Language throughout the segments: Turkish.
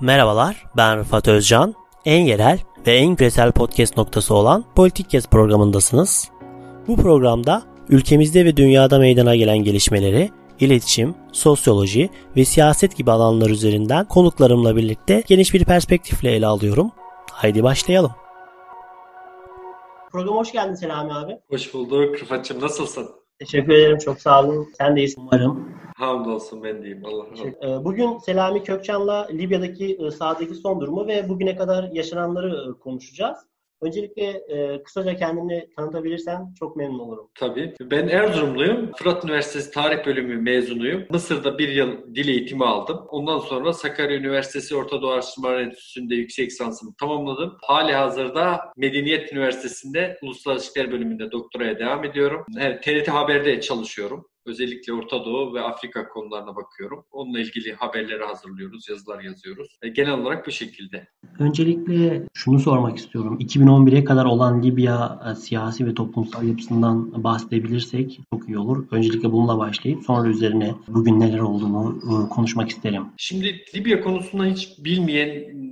Merhabalar, ben Rıfat Özcan. En yerel ve en küresel podcast noktası olan Politik Kes programındasınız. Bu programda ülkemizde ve dünyada meydana gelen gelişmeleri, iletişim, sosyoloji ve siyaset gibi alanlar üzerinden konuklarımla birlikte geniş bir perspektifle ele alıyorum. Haydi başlayalım. Programa hoş geldin Selami abi. Hoş bulduk Rıfat'cığım. Nasılsın? Teşekkür ederim. Çok sağ olun. Sen de iyisin umarım. Hamdolsun ben deyim. Allah razı. Ee, bugün Selami Kökçan'la Libya'daki e, sahadaki son durumu ve bugüne kadar yaşananları e, konuşacağız. Öncelikle e, kısaca kendini tanıtabilirsen çok memnun olurum. Tabii. Ben Erzurumluyum. Fırat Üniversitesi Tarih Bölümü mezunuyum. Mısır'da bir yıl dil eğitimi aldım. Ondan sonra Sakarya Üniversitesi Orta Doğu Araştırmaları Enstitüsü'nde yüksek lisansımı tamamladım. Hali hazırda Medeniyet Üniversitesi'nde Uluslararası İlişkiler Bölümünde doktoraya devam ediyorum. Evet, TRT Haber'de çalışıyorum. Özellikle Orta Doğu ve Afrika konularına bakıyorum. Onunla ilgili haberleri hazırlıyoruz, yazılar yazıyoruz. E, genel olarak bu şekilde. Öncelikle şunu sormak istiyorum. 2011'e kadar olan Libya e, siyasi ve toplumsal yapısından bahsedebilirsek çok iyi olur. Öncelikle bununla başlayıp sonra üzerine bugün neler olduğunu e, konuşmak isterim. Şimdi Libya konusunda hiç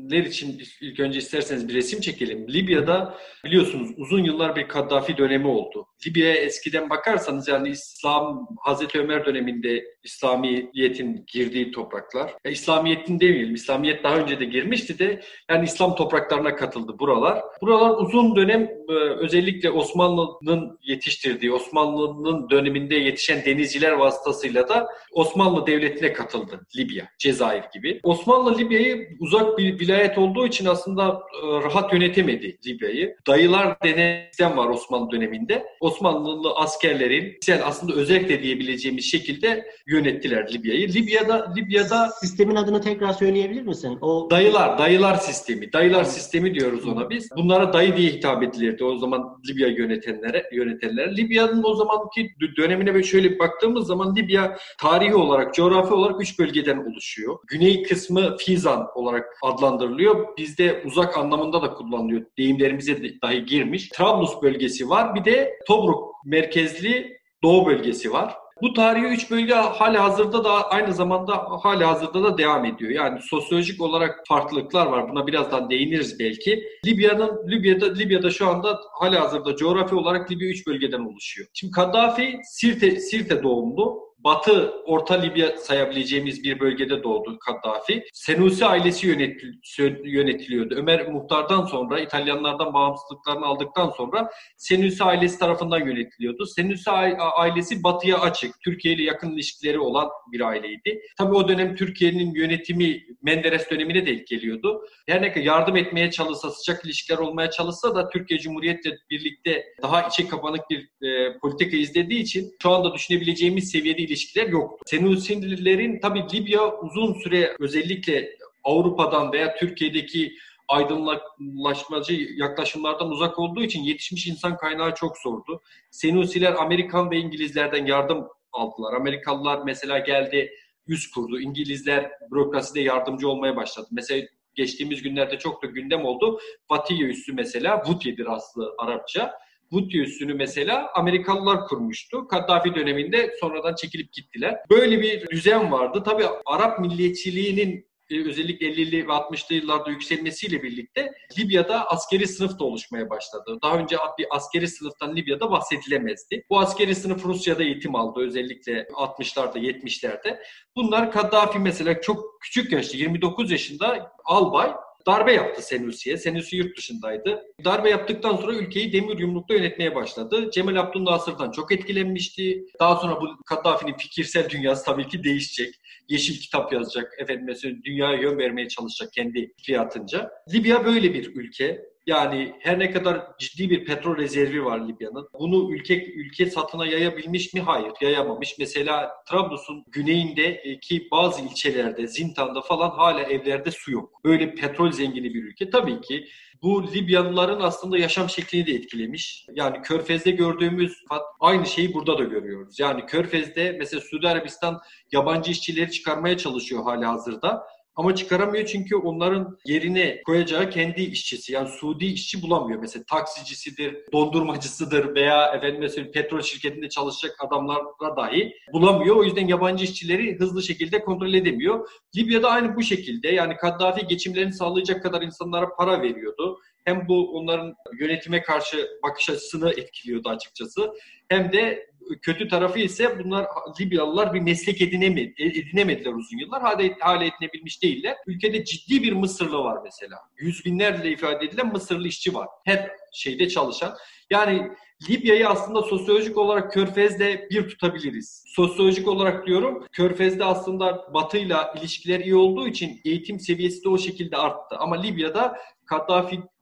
bilmeyenler için ilk önce isterseniz bir resim çekelim. Libya'da biliyorsunuz uzun yıllar bir Kaddafi dönemi oldu. Libya'ya eskiden bakarsanız yani İslam Hazreti Ömer döneminde İslamiyet'in girdiği topraklar. Ya İslamiyet'in demeyelim. İslamiyet daha önce de girmişti de yani İslam topraklarına katıldı buralar. Buralar uzun dönem e, özellikle Osmanlı'nın yetiştirdiği, Osmanlı'nın döneminde yetişen denizciler vasıtasıyla da Osmanlı Devleti'ne katıldı Libya, Cezayir gibi. Osmanlı Libya'yı uzak bir vilayet olduğu için aslında e, rahat yönetemedi Libya'yı. Dayılar denen sistem var Osmanlı döneminde. Osmanlılı askerlerin yani aslında özellikle diyebileceğimiz şekilde yönettiler Libya'yı. Libya'da Libya'da sistemin adını tekrar söyleyebilir misin? O dayılar, dayılar sistemi. Dayılar sistemi diyoruz ona biz. Bunlara dayı diye hitap edilirdi o zaman Libya yönetenlere, yönetenler. Libya'nın o zamanki dönemine böyle şöyle baktığımız zaman Libya tarihi olarak, coğrafi olarak üç bölgeden oluşuyor. Güney kısmı Fizan olarak adlandırılıyor. Bizde uzak anlamında da kullanılıyor. Deyimlerimize dahi girmiş. Trablus bölgesi var. Bir de Tobruk merkezli Doğu bölgesi var. Bu tarihi üç bölge hali hazırda da aynı zamanda hali hazırda da devam ediyor. Yani sosyolojik olarak farklılıklar var. Buna birazdan değiniriz belki. Libya'nın Libya'da Libya'da şu anda hali hazırda coğrafi olarak Libya üç bölgeden oluşuyor. Şimdi Kaddafi Sirte Sirte doğumlu. Batı Orta Libya sayabileceğimiz bir bölgede doğdu Kaddafi. Senusi ailesi yönetiliyordu. Ömer Muhtar'dan sonra İtalyanlardan bağımsızlıklarını aldıktan sonra Senusi ailesi tarafından yönetiliyordu. Senusi ailesi batıya açık, Türkiye ile yakın ilişkileri olan bir aileydi. Tabii o dönem Türkiye'nin yönetimi Menderes dönemine denk geliyordu. Her ne kadar yardım etmeye çalışsa, sıcak ilişkiler olmaya çalışsa da Türkiye Cumhuriyet'le birlikte daha içe kapanık bir e, politika izlediği için şu anda düşünebileceğimiz seviyede ilişkiler yoktu. Senusinilerin tabii Libya uzun süre özellikle Avrupa'dan veya Türkiye'deki aydınlaşmacı yaklaşımlardan uzak olduğu için yetişmiş insan kaynağı çok zordu. Senusiler Amerikan ve İngilizlerden yardım aldılar. Amerikalılar mesela geldi yüz kurdu. İngilizler bürokraside yardımcı olmaya başladı. Mesela geçtiğimiz günlerde çok da gündem oldu. Fatiye üssü mesela, Vutiye'dir aslı Arapça. Houthi üssünü mesela Amerikalılar kurmuştu. Kaddafi döneminde sonradan çekilip gittiler. Böyle bir düzen vardı. Tabii Arap milliyetçiliğinin e, özellikle 50'li ve 60'lı yıllarda yükselmesiyle birlikte Libya'da askeri sınıf da oluşmaya başladı. Daha önce bir askeri sınıftan Libya'da bahsedilemezdi. Bu askeri sınıf Rusya'da eğitim aldı özellikle 60'larda 70'lerde. Bunlar Kaddafi mesela çok küçük yaşta 29 yaşında albay darbe yaptı Senusi'ye. Senusi yurt dışındaydı. Darbe yaptıktan sonra ülkeyi demir yumrukta yönetmeye başladı. Cemal Abdülnasır'dan çok etkilenmişti. Daha sonra bu Kaddafi'nin fikirsel dünyası tabii ki değişecek. Yeşil kitap yazacak. Efendim mesela dünyaya yön vermeye çalışacak kendi fikriyatınca. Libya böyle bir ülke. Yani her ne kadar ciddi bir petrol rezervi var Libya'nın. Bunu ülke ülke satına yayabilmiş mi? Hayır, yayamamış. Mesela Trablus'un güneyindeki bazı ilçelerde, Zintan'da falan hala evlerde su yok. Böyle petrol zengini bir ülke. Tabii ki bu Libyalıların aslında yaşam şeklini de etkilemiş. Yani Körfez'de gördüğümüz aynı şeyi burada da görüyoruz. Yani Körfez'de mesela Suudi Arabistan yabancı işçileri çıkarmaya çalışıyor hali hazırda. Ama çıkaramıyor çünkü onların yerine koyacağı kendi işçisi yani Suudi işçi bulamıyor. Mesela taksicisidir, dondurmacısıdır veya efendim petrol şirketinde çalışacak adamlara dahi bulamıyor. O yüzden yabancı işçileri hızlı şekilde kontrol edemiyor. Libya'da aynı bu şekilde yani Kaddafi geçimlerini sağlayacak kadar insanlara para veriyordu. Hem bu onların yönetime karşı bakış açısını etkiliyordu açıkçası. Hem de kötü tarafı ise bunlar Libyalılar bir meslek edinemedi, edinemediler uzun yıllar. Hala, hala edinebilmiş değiller. Ülkede ciddi bir Mısırlı var mesela. Yüz binlerle ifade edilen Mısırlı işçi var. Her şeyde çalışan. Yani Libya'yı aslında sosyolojik olarak Körfez'de bir tutabiliriz. Sosyolojik olarak diyorum Körfez'de aslında Batı'yla ilişkiler iyi olduğu için eğitim seviyesi de o şekilde arttı. Ama Libya'da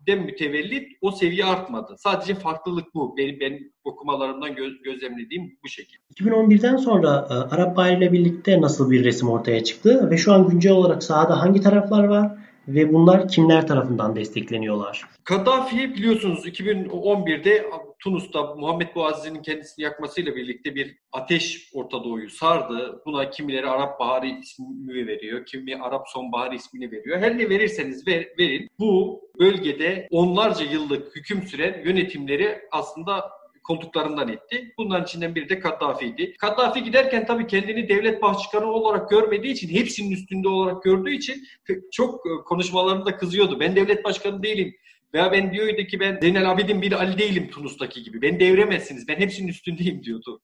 Kaddafi'den mütevellit o seviye artmadı. Sadece farklılık bu. Benim, benim okumalarımdan göz, gözlemlediğim bu şekilde. 2011'den sonra e, Arap Bahri ile birlikte nasıl bir resim ortaya çıktı ve şu an güncel olarak sahada hangi taraflar var ve bunlar kimler tarafından destekleniyorlar? Kaddafi biliyorsunuz 2011'de Tunus'ta Muhammed Bouazizi'nin kendisini yakmasıyla birlikte bir ateş Orta Doğu'yu sardı. Buna kimileri Arap Baharı ismini veriyor, kimi Arap Sonbaharı ismini veriyor. Her ne verirseniz ver, verin bu bölgede onlarca yıllık hüküm süren yönetimleri aslında koltuklarından etti. Bunların içinden biri de Kaddafi'ydi. Kaddafi giderken tabii kendini devlet başkanı olarak görmediği için, hepsinin üstünde olarak gördüğü için çok konuşmalarında kızıyordu. Ben devlet başkanı değilim. Veya ben diyordu ki ben Zeynel Abidin bir Ali değilim Tunus'taki gibi. Ben devremezsiniz. Ben hepsinin üstündeyim diyordu.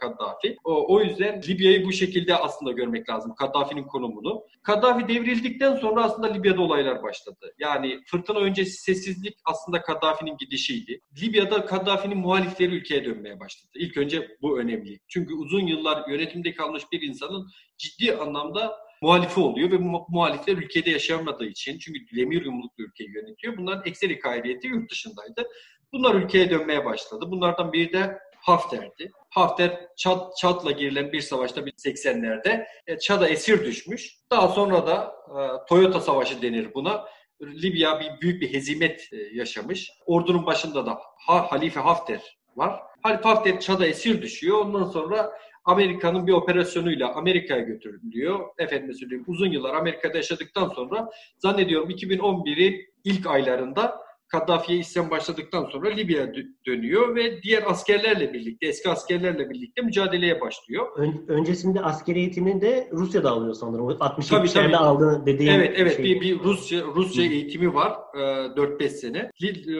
Kaddafi. O, o yüzden Libya'yı bu şekilde aslında görmek lazım. Kaddafi'nin konumunu. Kaddafi devrildikten sonra aslında Libya'da olaylar başladı. Yani fırtına öncesi sessizlik aslında Kaddafi'nin gidişiydi. Libya'da Kaddafi'nin muhalifleri ülkeye dönmeye başladı. İlk önce bu önemli. Çünkü uzun yıllar yönetimde kalmış bir insanın ciddi anlamda muhalifi oluyor ve bu muhalifler ülkede yaşayamadığı için çünkü demir yumruklu ülkeyi yönetiyor. Bunların ekseri gayriyeti yurt dışındaydı. Bunlar ülkeye dönmeye başladı. Bunlardan biri de Hafter'di. Hafter Çat, Çat'la girilen bir savaşta 80'lerde e, Çad'a esir düşmüş. Daha sonra da e, Toyota Savaşı denir buna. Libya bir büyük bir hezimet e, yaşamış. Ordunun başında da ha, Halife Hafter var. Halife Hafter Çad'a esir düşüyor. Ondan sonra Amerika'nın bir operasyonuyla Amerika'ya götürülüyor. Efendim söyleyeyim uzun yıllar Amerika'da yaşadıktan sonra zannediyorum 2011'in ilk aylarında Kaddafi'ye isyan başladıktan sonra Libya'ya dönüyor ve diğer askerlerle birlikte, eski askerlerle birlikte mücadeleye başlıyor. Ön, öncesinde askeri eğitimini de Rusya'da alıyor sanırım. 60'larda aldığı dediğim Evet, evet. Şey. Bir, bir Rusya Rusya Hı. eğitimi var e, 4-5 sene.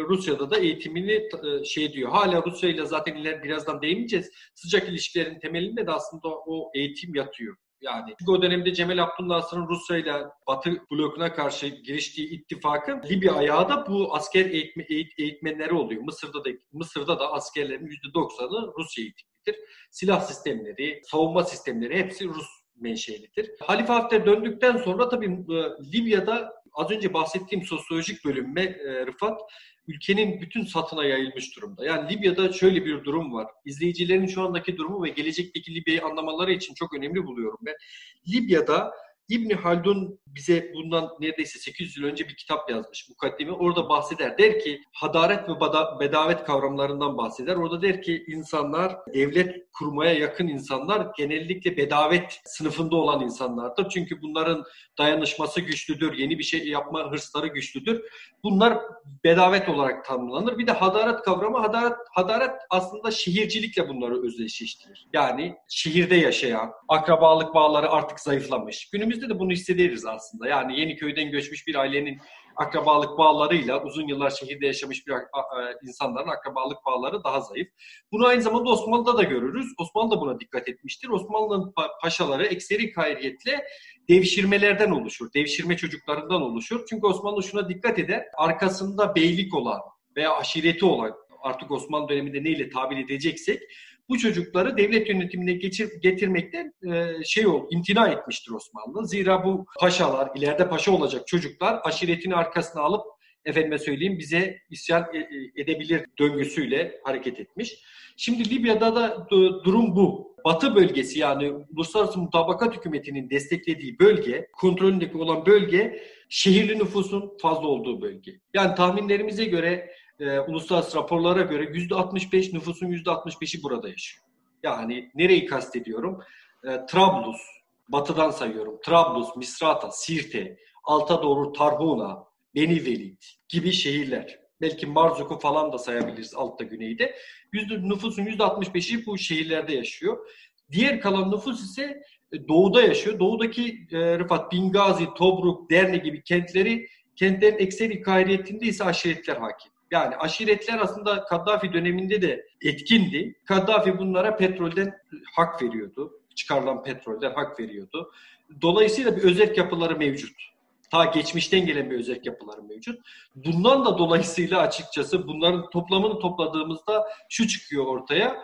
Rusya'da da eğitimini e, şey diyor. Hala Rusya ile zaten iler birazdan değineceğiz. Sıcak ilişkilerin temelinde de aslında o eğitim yatıyor. Yani çünkü o dönemde Cemal Abdülnasır'ın Rusya ile Batı blokuna karşı giriştiği ittifakın Libya ayağı da bu asker eğitme, eğit, eğitmenleri oluyor. Mısır'da da Mısır'da da askerlerin %90'ı Rusya eğitimidir. Silah sistemleri, savunma sistemleri hepsi Rus menşelidir. Halife Hafter döndükten sonra tabii e, Libya'da az önce bahsettiğim sosyolojik bölünme e, Rıfat ülkenin bütün satına yayılmış durumda. Yani Libya'da şöyle bir durum var. İzleyicilerin şu andaki durumu ve gelecekteki Libya'yı anlamaları için çok önemli buluyorum ben. Libya'da İbni Haldun bize bundan neredeyse 800 yıl önce bir kitap yazmış mukaddime. Orada bahseder. Der ki hadaret ve bedavet kavramlarından bahseder. Orada der ki insanlar devlet kurmaya yakın insanlar genellikle bedavet sınıfında olan insanlardır. Çünkü bunların dayanışması güçlüdür, yeni bir şey yapma hırsları güçlüdür. Bunlar bedavet olarak tanımlanır. Bir de hadaret kavramı, hadaret, hadaret aslında şehircilikle bunları özdeşleştirir. Yani şehirde yaşayan, akrabalık bağları artık zayıflamış. Günümüzde de bunu hissederiz aslında. Yani yeni köyden göçmüş bir ailenin akrabalık bağlarıyla uzun yıllar şehirde yaşamış bir insanların akrabalık bağları daha zayıf. Bunu aynı zamanda Osmanlı'da da görürüz. Osmanlı da buna dikkat etmiştir. Osmanlı'nın paşaları ekseri gayriyetle devşirmelerden oluşur. Devşirme çocuklarından oluşur. Çünkü Osmanlı şuna dikkat eder. Arkasında beylik olan veya aşireti olan artık Osmanlı döneminde neyle tabir edeceksek bu çocukları devlet yönetimine geçir, getirmekten e, şey ol, imtina etmiştir Osmanlı. Zira bu paşalar, ileride paşa olacak çocuklar aşiretini arkasına alıp efendime söyleyeyim bize isyan e, e, edebilir döngüsüyle hareket etmiş. Şimdi Libya'da da durum bu. Batı bölgesi yani Uluslararası Mutabakat Hükümeti'nin desteklediği bölge, kontrolündeki olan bölge şehirli nüfusun fazla olduğu bölge. Yani tahminlerimize göre e, uluslararası raporlara göre %65 nüfusun %65'i burada yaşıyor. Yani nereyi kastediyorum? E, Trablus, Batıdan sayıyorum. Trablus, Misrata, Sirte, alta doğru Tarhuna, Beni Velid gibi şehirler. Belki Marzuk'u falan da sayabiliriz altta güneyde. Yüzde, nüfusun %65'i bu şehirlerde yaşıyor. Diğer kalan nüfus ise e, doğuda yaşıyor. Doğudaki e, Rıfat, Bingazi, Tobruk, Derne gibi kentleri, kentlerin ekseri kayriyetinde ise aşiretler hakim. Yani aşiretler aslında Kaddafi döneminde de etkindi. Kaddafi bunlara petrolden hak veriyordu. Çıkarılan petrolden hak veriyordu. Dolayısıyla bir özerk yapıları mevcut. Ta geçmişten gelen bir özerk yapıları mevcut. Bundan da dolayısıyla açıkçası bunların toplamını topladığımızda şu çıkıyor ortaya.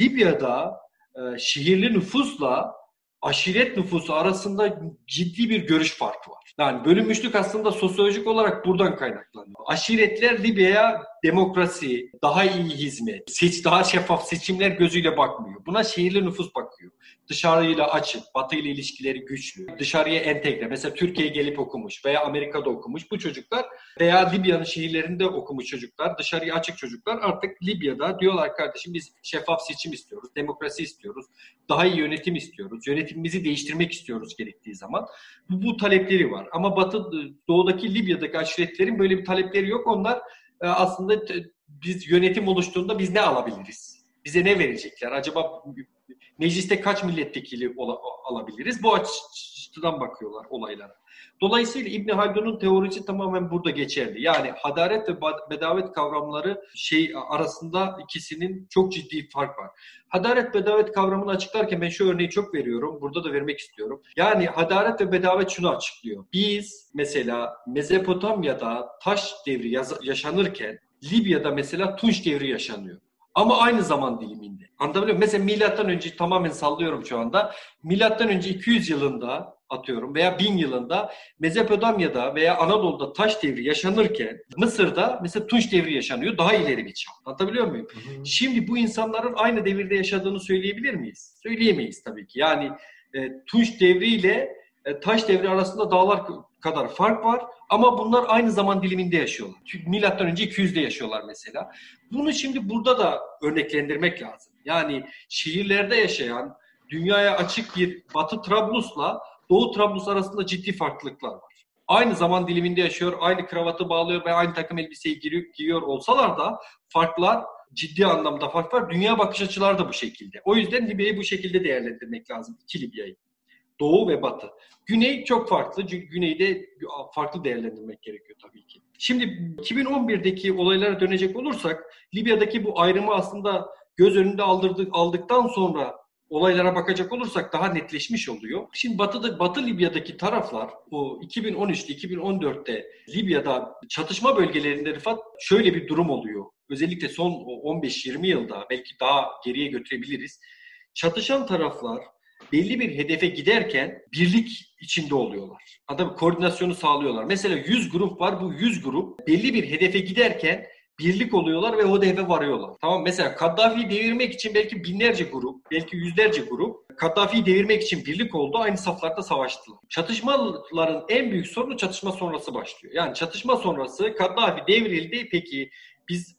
Libya'da e, şehirli nüfusla aşiret nüfusu arasında ciddi bir görüş farkı var. Yani bölünmüşlük aslında sosyolojik olarak buradan kaynaklanıyor. Aşiretler Libya'ya demokrasi, daha iyi hizmet, seç, daha şeffaf seçimler gözüyle bakmıyor. Buna şehirli nüfus bakıyor. Dışarıyla açık, batı ile ilişkileri güçlü, dışarıya entegre. Mesela Türkiye'ye gelip okumuş veya Amerika'da okumuş bu çocuklar veya Libya'nın şehirlerinde okumuş çocuklar, dışarıya açık çocuklar artık Libya'da diyorlar kardeşim biz şeffaf seçim istiyoruz, demokrasi istiyoruz, daha iyi yönetim istiyoruz, yönetimimizi değiştirmek istiyoruz gerektiği zaman. Bu, bu talepleri var. Ama Batı, doğudaki Libya'daki aşiretlerin böyle bir talepleri yok. Onlar aslında biz yönetim oluştuğunda biz ne alabiliriz? Bize ne verecekler? Acaba mecliste kaç milletvekili alabiliriz? Bu açıdan bakıyorlar olaylara. Dolayısıyla İbn Haldun'un teorisi tamamen burada geçerli. Yani hadaret ve bedavet kavramları şey arasında ikisinin çok ciddi fark var. Hadaret bedavet kavramını açıklarken ben şu örneği çok veriyorum. Burada da vermek istiyorum. Yani hadaret ve bedavet şunu açıklıyor. Biz mesela Mezopotamya'da taş devri yaşanırken Libya'da mesela Tunç devri yaşanıyor. Ama aynı zaman diliminde. Anlatabiliyor muyum? Mesela milattan önce tamamen sallıyorum şu anda. Milattan önce 200 yılında atıyorum veya 1000 yılında Mezopotamya'da veya Anadolu'da taş devri yaşanırken Mısır'da mesela Tunç devri yaşanıyor. Daha ileri bir çağ. Anlatabiliyor muyum? Hı hı. Şimdi bu insanların aynı devirde yaşadığını söyleyebilir miyiz? Söyleyemeyiz tabii ki. Yani e, Tunç devriyle e, taş devri arasında dağlar kadar fark var ama bunlar aynı zaman diliminde yaşıyorlar. Milattan önce 200'de yaşıyorlar mesela. Bunu şimdi burada da örneklendirmek lazım. Yani şehirlerde yaşayan dünyaya açık bir Batı Trablus'la Doğu Trablus arasında ciddi farklılıklar var. Aynı zaman diliminde yaşıyor, aynı kravatı bağlıyor ve aynı takım elbiseyi giyiyor, giyiyor olsalar da farklar ciddi anlamda fark var. Dünya bakış açıları da bu şekilde. O yüzden Libya'yı bu şekilde değerlendirmek lazım. İki Libya'yı. Doğu ve Batı. Güney çok farklı. Çünkü Güney'de farklı değerlendirmek gerekiyor tabii ki. Şimdi 2011'deki olaylara dönecek olursak Libya'daki bu ayrımı aslında göz önünde aldırdık, aldıktan sonra olaylara bakacak olursak daha netleşmiş oluyor. Şimdi Batı'da Batı Libya'daki taraflar o 2013'te 2014'te Libya'da çatışma bölgelerinde Rıfat şöyle bir durum oluyor. Özellikle son 15-20 yılda belki daha geriye götürebiliriz. Çatışan taraflar belli bir hedefe giderken birlik içinde oluyorlar. Adam koordinasyonu sağlıyorlar. Mesela 100 grup var. Bu 100 grup belli bir hedefe giderken birlik oluyorlar ve o hedefe varıyorlar. Tamam mesela Kaddafi'yi devirmek için belki binlerce grup, belki yüzlerce grup Kaddafi'yi devirmek için birlik oldu. Aynı saflarda savaştılar. Çatışmaların en büyük sorunu çatışma sonrası başlıyor. Yani çatışma sonrası Kaddafi devrildi. Peki biz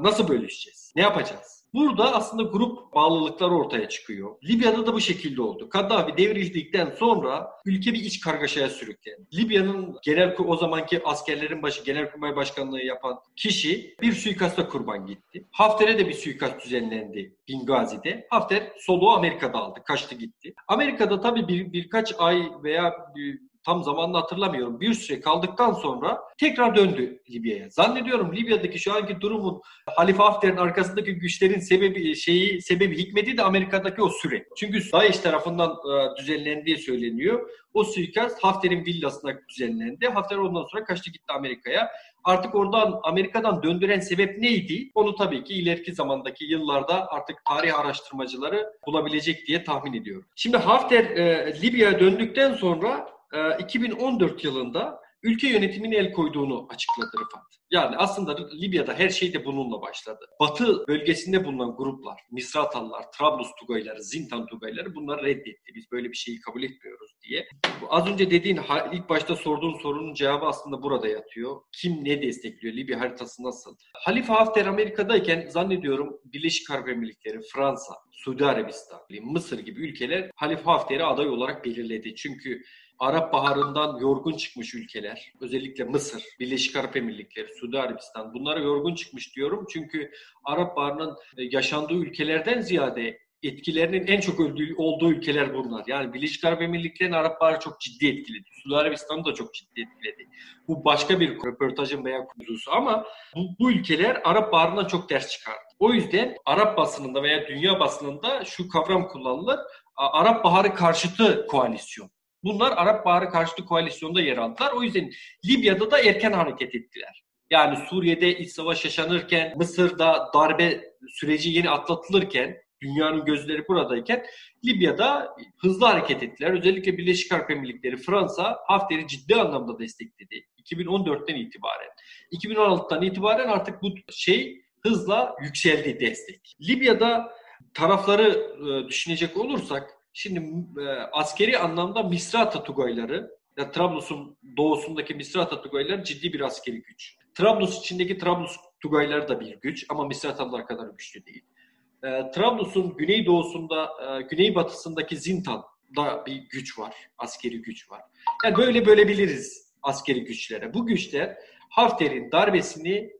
nasıl bölüşeceğiz? Ne yapacağız? Burada aslında grup bağlılıkları ortaya çıkıyor. Libya'da da bu şekilde oldu. Kaddafi devrildikten sonra ülke bir iç kargaşaya sürüklendi. Libya'nın genel o zamanki askerlerin başı genelkurmay başkanlığı yapan kişi bir suikasta kurban gitti. Hafter'e de bir suikast düzenlendi Bingazi'de. Hafter soluğu Amerika'da aldı. Kaçtı gitti. Amerika'da tabii bir, birkaç ay veya bir, tam zamanını hatırlamıyorum. Bir süre kaldıktan sonra tekrar döndü Libya'ya. Zannediyorum Libya'daki şu anki durumun Halife Hafter'in arkasındaki güçlerin sebebi şeyi sebebi hikmeti de Amerika'daki o süre. Çünkü Daesh tarafından e, düzenlendiği söyleniyor. O suikast Hafter'in villasına düzenlendi. Hafter ondan sonra kaçtı gitti Amerika'ya. Artık oradan Amerika'dan döndüren sebep neydi? Onu tabii ki ileriki zamandaki yıllarda artık tarih araştırmacıları bulabilecek diye tahmin ediyorum. Şimdi Hafter e, Libya'ya döndükten sonra 2014 ee, yılında ülke yönetimine el koyduğunu açıkladı Rıfat. Yani aslında Libya'da her şey de bununla başladı. Batı bölgesinde bulunan gruplar, Misratalılar, Trablus Tugayları, Zintan Tugayları bunları reddetti. Biz böyle bir şeyi kabul etmiyoruz diye. Az önce dediğin ilk başta sorduğun sorunun cevabı aslında burada yatıyor. Kim ne destekliyor? Libya haritası nasıl? Halife Hafter Amerika'dayken zannediyorum Birleşik Arap Emirlikleri, Fransa, Suudi Arabistan, Mısır gibi ülkeler Halife Hafter'i aday olarak belirledi. Çünkü Arap Baharı'ndan yorgun çıkmış ülkeler, özellikle Mısır, Birleşik Arap Emirlikleri, Suudi Arabistan bunlara yorgun çıkmış diyorum. Çünkü Arap Baharı'nın e, yaşandığı ülkelerden ziyade etkilerinin en çok öldüğü, olduğu ülkeler bunlar. Yani Birleşik Arap Emirlikleri'nin Arap Baharı çok ciddi etkiledi. Suudi Arabistan'ı da çok ciddi etkiledi. Bu başka bir röportajın veya konusu ama bu, bu ülkeler Arap Baharı'ndan çok ders çıkardı. O yüzden Arap basınında veya dünya basınında şu kavram kullanılır. Arap Baharı karşıtı koalisyon. Bunlar Arap Baharı karşıtı koalisyonda yer aldılar. O yüzden Libya'da da erken hareket ettiler. Yani Suriye'de iç savaş yaşanırken, Mısır'da darbe süreci yeni atlatılırken, dünyanın gözleri buradayken Libya'da hızlı hareket ettiler. Özellikle Birleşik Arap Emirlikleri, Fransa Hafter'i ciddi anlamda destekledi. 2014'ten itibaren. 2016'dan itibaren artık bu şey hızla yükseldi destek. Libya'da tarafları e, düşünecek olursak Şimdi e, askeri anlamda Misrata Tugayları, ya Trablus'un doğusundaki Misrata Tugayları ciddi bir askeri güç. Trablus içindeki Trablus Tugayları da bir güç ama Misratalılar kadar güçlü değil. E, Trablus'un güneydoğusunda, e, güneybatısındaki Zintan'da bir güç var, askeri güç var. Yani böyle bölebiliriz askeri güçlere. Bu güçler Hafter'in darbesini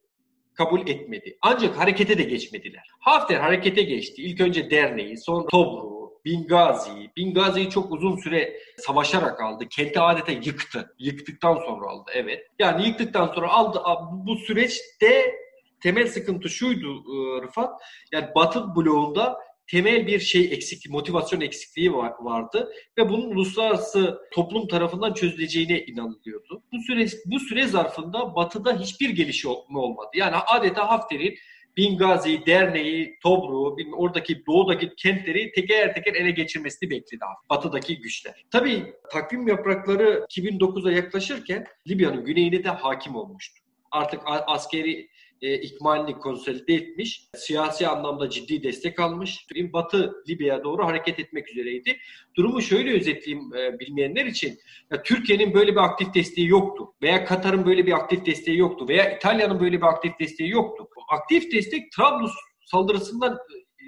kabul etmedi. Ancak harekete de geçmediler. Hafter harekete geçti. İlk önce derneği, sonra Tobruk, Bingazi. Bingazi'yi çok uzun süre savaşarak aldı. Kenti adeta yıktı. Yıktıktan sonra aldı evet. Yani yıktıktan sonra aldı. Bu süreçte temel sıkıntı şuydu e, Rıfat. Yani Batı bloğunda temel bir şey eksikliği, motivasyon eksikliği var, vardı ve bunun uluslararası toplum tarafından çözüleceğine inanılıyordu. Bu süre bu süre zarfında Batı'da hiçbir gelişme olmadı. Yani adeta Hafter'in Bingazi, Derneği, Tobru, oradaki doğudaki kentleri teker teker ele geçirmesini bekledi batıdaki güçler. Tabii takvim yaprakları 2009'a yaklaşırken Libya'nın güneyine de hakim olmuştu. Artık askeri e, ikmalini konsolide etmiş, siyasi anlamda ciddi destek almış. Batı Libya'ya doğru hareket etmek üzereydi. Durumu şöyle özetleyeyim e, bilmeyenler için. Türkiye'nin böyle bir aktif desteği yoktu. Veya Katar'ın böyle bir aktif desteği yoktu. Veya İtalya'nın böyle bir aktif desteği yoktu. Aktif destek Trablus saldırısından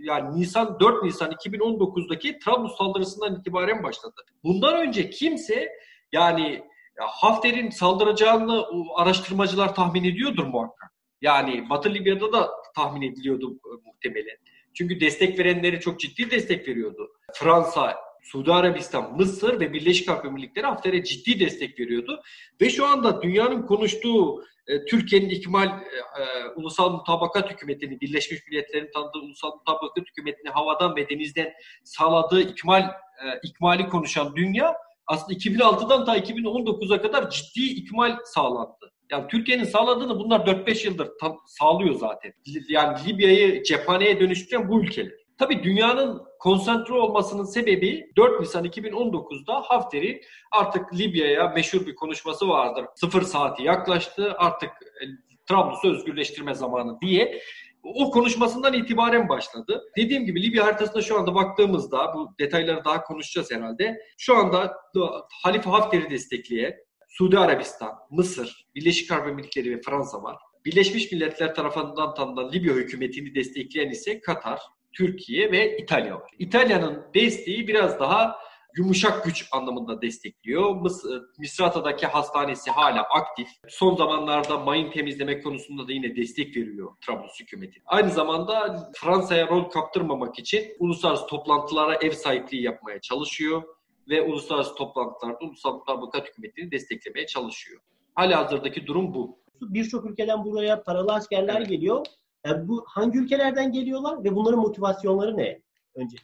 yani Nisan 4 Nisan 2019'daki Trablus saldırısından itibaren başladı. Bundan önce kimse yani Hafter'in saldıracağını araştırmacılar tahmin ediyordur muhakkak. Yani Batı Libya'da da tahmin ediliyordu e, muhtemelen. Çünkü destek verenleri çok ciddi destek veriyordu. Fransa, Suudi Arabistan, Mısır ve Birleşik Arap Emirlikleri Hafter'e ciddi destek veriyordu. Ve şu anda dünyanın konuştuğu e, Türkiye'nin ikmal e, e, ulusal mutabakat hükümetini, Birleşmiş Milletler'in tanıdığı ulusal mutabakat hükümetini havadan ve denizden sağladığı ikmal e, ikmali konuşan dünya aslında 2006'dan ta 2019'a kadar ciddi ikmal sağlandı. Yani Türkiye'nin sağladığını bunlar 4-5 yıldır tam sağlıyor zaten. Yani Libya'yı cephaneye dönüştüren bu ülkeler. Tabii dünyanın konsantre olmasının sebebi 4 Nisan 2019'da Hafter'in artık Libya'ya meşhur bir konuşması vardır. Sıfır saati yaklaştı artık e, Trablus'u özgürleştirme zamanı diye o konuşmasından itibaren başladı. Dediğim gibi Libya haritasına şu anda baktığımızda bu detayları daha konuşacağız herhalde. Şu anda Halife Hafter'i destekleyen Suudi Arabistan, Mısır, Birleşik Arap Emirlikleri ve Fransa var. Birleşmiş Milletler tarafından tanınan Libya hükümetini destekleyen ise Katar, Türkiye ve İtalya var. İtalya'nın desteği biraz daha yumuşak güç anlamında destekliyor. Mıs Misrata'daki hastanesi hala aktif. Son zamanlarda mayın temizleme konusunda da yine destek veriyor Trablus hükümeti. Aynı zamanda Fransa'ya rol kaptırmamak için uluslararası toplantılara ev sahipliği yapmaya çalışıyor ve uluslararası toplantılarda ulusal mutabakat hükümetini desteklemeye çalışıyor. Hala hazırdaki durum bu. Birçok ülkeden buraya paralı askerler evet. geliyor. Yani bu hangi ülkelerden geliyorlar ve bunların motivasyonları ne? Önce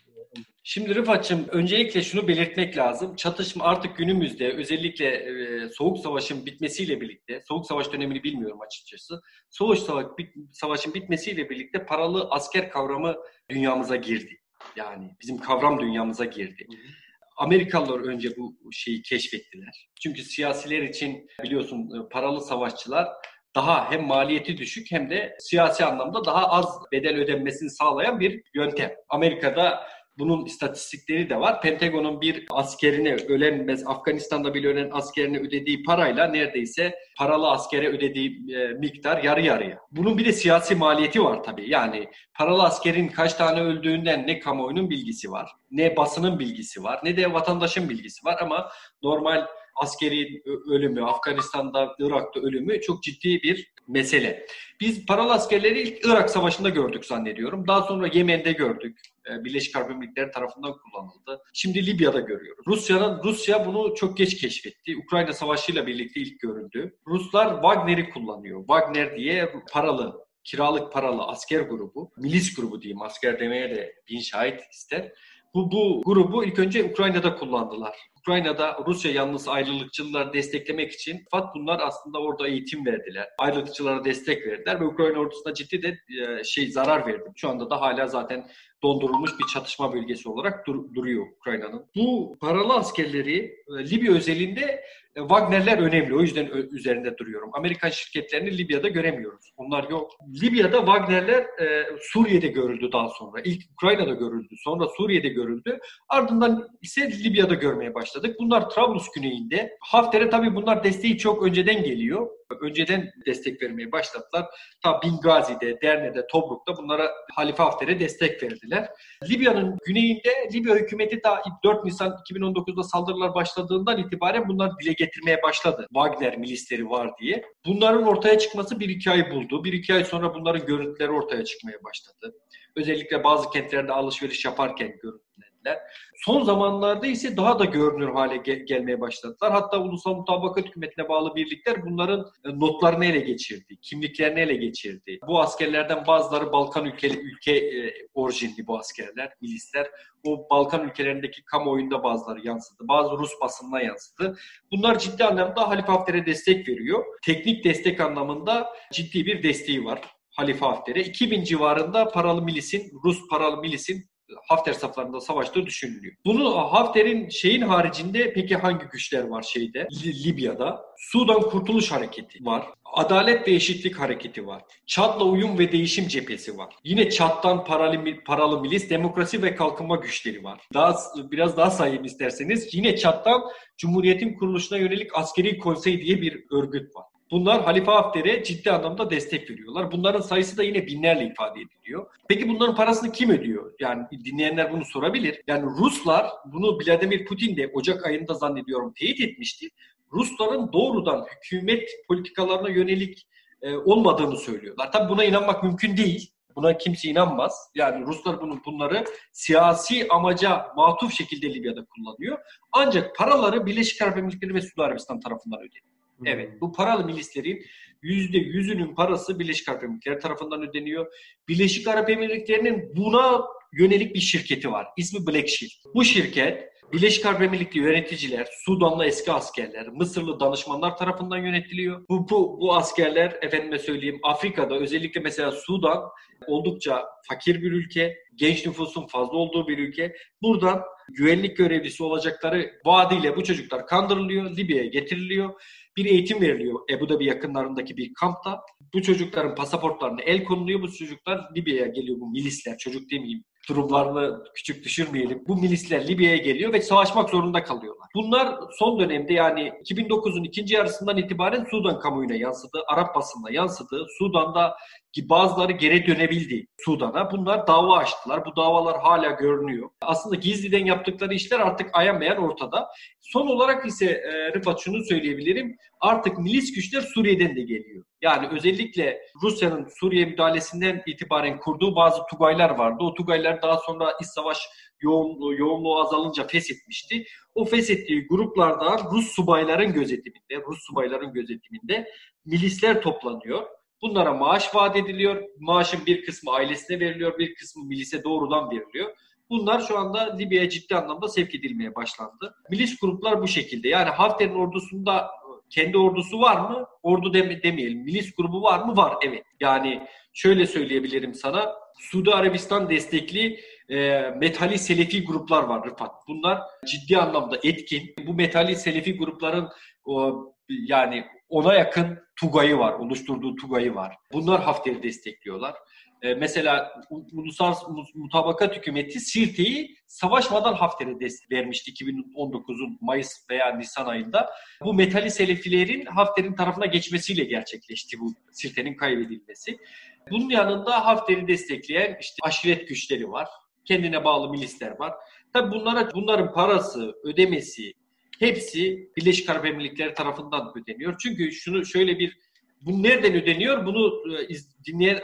Şimdi Rıfat'cığım öncelikle şunu belirtmek lazım. Çatışma artık günümüzde özellikle e, Soğuk Savaş'ın bitmesiyle birlikte, Soğuk Savaş dönemini bilmiyorum açıkçası. Soğuk Savaş, bit, Savaş'ın bitmesiyle birlikte paralı asker kavramı dünyamıza girdi. Yani bizim kavram dünyamıza girdi. Hı hı. Amerikalılar önce bu şeyi keşfettiler. Çünkü siyasiler için biliyorsun e, paralı savaşçılar daha hem maliyeti düşük hem de siyasi anlamda daha az bedel ödenmesini sağlayan bir yöntem. Amerika'da Bunun istatistikleri de var. Pentagon'un bir askerine ölen, Afganistan'da bile ölen askerine ödediği parayla neredeyse paralı askere ödediği e, miktar yarı yarıya. Bunun bir de siyasi maliyeti var tabii. Yani paralı askerin kaç tane öldüğünden ne kamuoyunun bilgisi var, ne basının bilgisi var, ne de vatandaşın bilgisi var ama normal askeri ölümü, Afganistan'da, Irak'ta ölümü çok ciddi bir mesele. Biz paralı askerleri ilk Irak Savaşı'nda gördük zannediyorum. Daha sonra Yemen'de gördük. Ee, Birleşik Arap Emirlikleri tarafından kullanıldı. Şimdi Libya'da görüyoruz. Rusya'nın Rusya bunu çok geç keşfetti. Ukrayna Savaşı'yla birlikte ilk görüldü. Ruslar Wagner'i kullanıyor. Wagner diye paralı kiralık paralı asker grubu, milis grubu diyeyim asker demeye de bin şahit ister. Bu, bu grubu ilk önce Ukrayna'da kullandılar. Ukrayna'da Rusya yanlısı ayrılıkçıları desteklemek için fakat bunlar aslında orada eğitim verdiler. Ayrılıkçılara destek verdiler ve Ukrayna ordusuna ciddi de e, şey zarar verdi. Şu anda da hala zaten dondurulmuş bir çatışma bölgesi olarak dur- duruyor Ukrayna'nın. Bu paralı askerleri e, Libya özelinde e, Wagner'ler önemli. O yüzden üzerinde duruyorum. Amerikan şirketlerini Libya'da göremiyoruz. Onlar yok. Libya'da Wagner'ler e, Suriye'de görüldü daha sonra. İlk Ukrayna'da görüldü. Sonra Suriye'de görüldü. Ardından ise Libya'da görmeye başladık. Bunlar Trablus güneyinde. Hafter'e tabii bunlar desteği çok önceden geliyor önceden destek vermeye başladılar. Ta Bingazi'de, Derne'de, Tobruk'ta bunlara Halife Hafter'e destek verdiler. Libya'nın güneyinde Libya hükümeti ta 4 Nisan 2019'da saldırılar başladığından itibaren bunlar dile getirmeye başladı. Wagner milisleri var diye. Bunların ortaya çıkması bir iki ay buldu. Bir iki ay sonra bunların görüntüleri ortaya çıkmaya başladı. Özellikle bazı kentlerde alışveriş yaparken görüntüler. Son zamanlarda ise daha da görünür hale gel- gelmeye başladılar. Hatta Ulusal Mutabakat Hükümeti'ne bağlı birlikler bunların e, notlarını ele geçirdi, kimliklerini ele geçirdi. Bu askerlerden bazıları Balkan ülke, ülke e, orijinli bu askerler, milisler. O Balkan ülkelerindeki kamuoyunda bazıları yansıdı. Bazı Rus basınına yansıdı. Bunlar ciddi anlamda Halife Hafter'e destek veriyor. Teknik destek anlamında ciddi bir desteği var. Halife Hafter'e. 2000 civarında paralı milisin, Rus paralı milisin Hafter saflarında savaştığı düşünülüyor. Bunu Hafter'in şeyin haricinde peki hangi güçler var şeyde? Libya'da. Sudan Kurtuluş Hareketi var. Adalet ve Eşitlik Hareketi var. Çat'la uyum ve değişim cephesi var. Yine Çat'tan paralı, paralı milis, demokrasi ve kalkınma güçleri var. Daha biraz daha sayayım isterseniz. Yine Çat'tan Cumhuriyet'in kuruluşuna yönelik askeri konsey diye bir örgüt var. Bunlar Halife Hafter'e ciddi anlamda destek veriyorlar. Bunların sayısı da yine binlerle ifade ediliyor. Peki bunların parasını kim ödüyor? Yani dinleyenler bunu sorabilir. Yani Ruslar bunu Vladimir Putin de Ocak ayında zannediyorum teyit etmişti. Rusların doğrudan hükümet politikalarına yönelik e, olmadığını söylüyorlar. Tabii buna inanmak mümkün değil. Buna kimse inanmaz. Yani Ruslar bunu, bunları siyasi amaca matuf şekilde Libya'da kullanıyor. Ancak paraları Birleşik Arap Emirlikleri ve Suudi Arabistan tarafından ödeniyor. Evet. Bu paralı milislerin yüzde yüzünün parası Birleşik Arap Emirlikleri tarafından ödeniyor. Birleşik Arap Emirlikleri'nin buna yönelik bir şirketi var. İsmi Black Shield. Bu şirket Birleşik Arap Emirlikleri yöneticiler, Sudanlı eski askerler, Mısırlı danışmanlar tarafından yönetiliyor. Bu, bu, bu askerler efendime söyleyeyim Afrika'da özellikle mesela Sudan oldukça fakir bir ülke, genç nüfusun fazla olduğu bir ülke. Buradan güvenlik görevlisi olacakları vaadiyle bu çocuklar kandırılıyor, Libya'ya getiriliyor bir eğitim veriliyor Ebu Dhabi yakınlarındaki bir kampta. Bu çocukların pasaportlarına el konuluyor. Bu çocuklar Libya'ya geliyor bu milisler. Çocuk demeyeyim durumlarını küçük düşürmeyelim. Bu milisler Libya'ya geliyor ve savaşmak zorunda kalıyorlar. Bunlar son dönemde yani 2009'un ikinci yarısından itibaren Sudan kamuoyuna yansıdı, Arap basınına yansıdı. Sudan'da ki bazıları geri dönebildi Sudan'a. Bunlar dava açtılar. Bu davalar hala görünüyor. Aslında gizliden yaptıkları işler artık ayan ortada. Son olarak ise e, Rıfat şunu söyleyebilirim. Artık milis güçler Suriye'den de geliyor. Yani özellikle Rusya'nın Suriye müdahalesinden itibaren kurduğu bazı Tugaylar vardı. O Tugaylar daha sonra iç savaş yoğunluğu, yoğunluğu azalınca feshetmişti. O feshettiği gruplarda Rus subayların gözetiminde, Rus subayların gözetiminde milisler toplanıyor. Bunlara maaş vaat ediliyor. Maaşın bir kısmı ailesine veriliyor, bir kısmı milise doğrudan veriliyor. Bunlar şu anda Libya'ya ciddi anlamda sevk edilmeye başlandı. Milis gruplar bu şekilde. Yani Hafter'in ordusunda kendi ordusu var mı? Ordu deme, demeyelim. Milis grubu var mı? Var. Evet. Yani şöyle söyleyebilirim sana. Suudi Arabistan destekli e, metali selefi gruplar var Rıfat. Bunlar ciddi anlamda etkin. Bu metali selefi grupların o, yani ona yakın Tugay'ı var, oluşturduğu Tugay'ı var. Bunlar Hafter'i destekliyorlar. E, mesela Uluslararası Mutabakat Hükümeti Sirte'yi savaşmadan Hafter'e destek vermişti 2019'un Mayıs veya Nisan ayında. Bu metali selefilerin Hafter'in tarafına geçmesiyle gerçekleşti bu Sirte'nin kaybedilmesi. Bunun yanında Hafter'i destekleyen işte aşiret güçleri var. Kendine bağlı milisler var. Tabi bunlara bunların parası, ödemesi hepsi Birleşik Arap Emirlikleri tarafından ödeniyor. Çünkü şunu şöyle bir bu nereden ödeniyor? Bunu e, dinleyen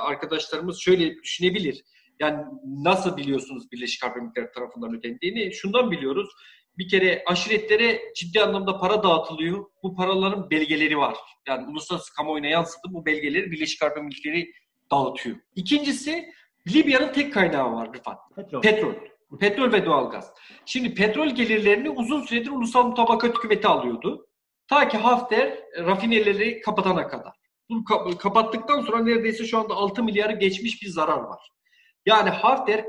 arkadaşlarımız şöyle düşünebilir. Yani nasıl biliyorsunuz Birleşik Arap Emirlikleri tarafından ödendiğini? Şundan biliyoruz. Bir kere aşiretlere ciddi anlamda para dağıtılıyor. Bu paraların belgeleri var. Yani uluslararası kamuoyuna yansıdı. Bu belgeleri Birleşik Arap Emirlikleri dağıtıyor. İkincisi Libya'nın tek kaynağı var Rıfat. Petrol. Petrol. Petrol ve doğalgaz. Şimdi petrol gelirlerini uzun süredir ulusal mutabakat hükümeti alıyordu. Ta ki Hafter rafineleri kapatana kadar. Bunu kapattıktan sonra neredeyse şu anda 6 milyarı geçmiş bir zarar var. Yani Hafter e,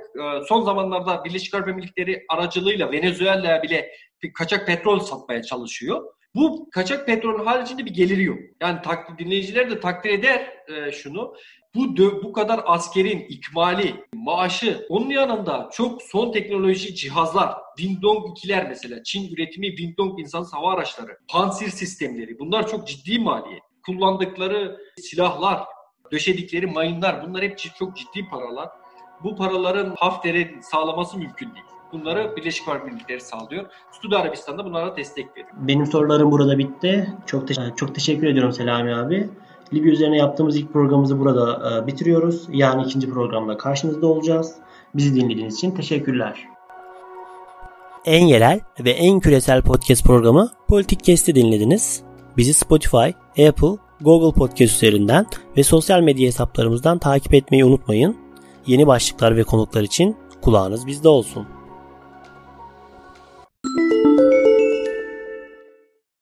son zamanlarda Birleşik Arap Emirlikleri aracılığıyla Venezuela'ya bile kaçak petrol satmaya çalışıyor. Bu kaçak petrolün haricinde bir geliri yok. Yani takdir, dinleyiciler de takdir eder e, şunu. Bu bu kadar askerin ikmali, maaşı, onun yanında çok son teknoloji cihazlar, Windong 2'ler mesela, Çin üretimi Windong insan hava araçları, pansir sistemleri bunlar çok ciddi maliyet. Kullandıkları silahlar, döşedikleri mayınlar bunlar hep çok ciddi paralar. Bu paraların Hafter'e sağlaması mümkün değil. Bunları Birleşik Arap Emirlikleri sağlıyor. Suudi Arabistan da bunlara destek veriyor. Benim sorularım burada bitti. Çok te- çok teşekkür ediyorum Selami abi. Libya üzerine yaptığımız ilk programımızı burada e, bitiriyoruz. Yani ikinci programda karşınızda olacağız. Bizi dinlediğiniz için teşekkürler. En yerel ve en küresel podcast programı Politik Kest'i dinlediniz. Bizi Spotify, Apple, Google Podcast üzerinden ve sosyal medya hesaplarımızdan takip etmeyi unutmayın. Yeni başlıklar ve konuklar için kulağınız bizde olsun.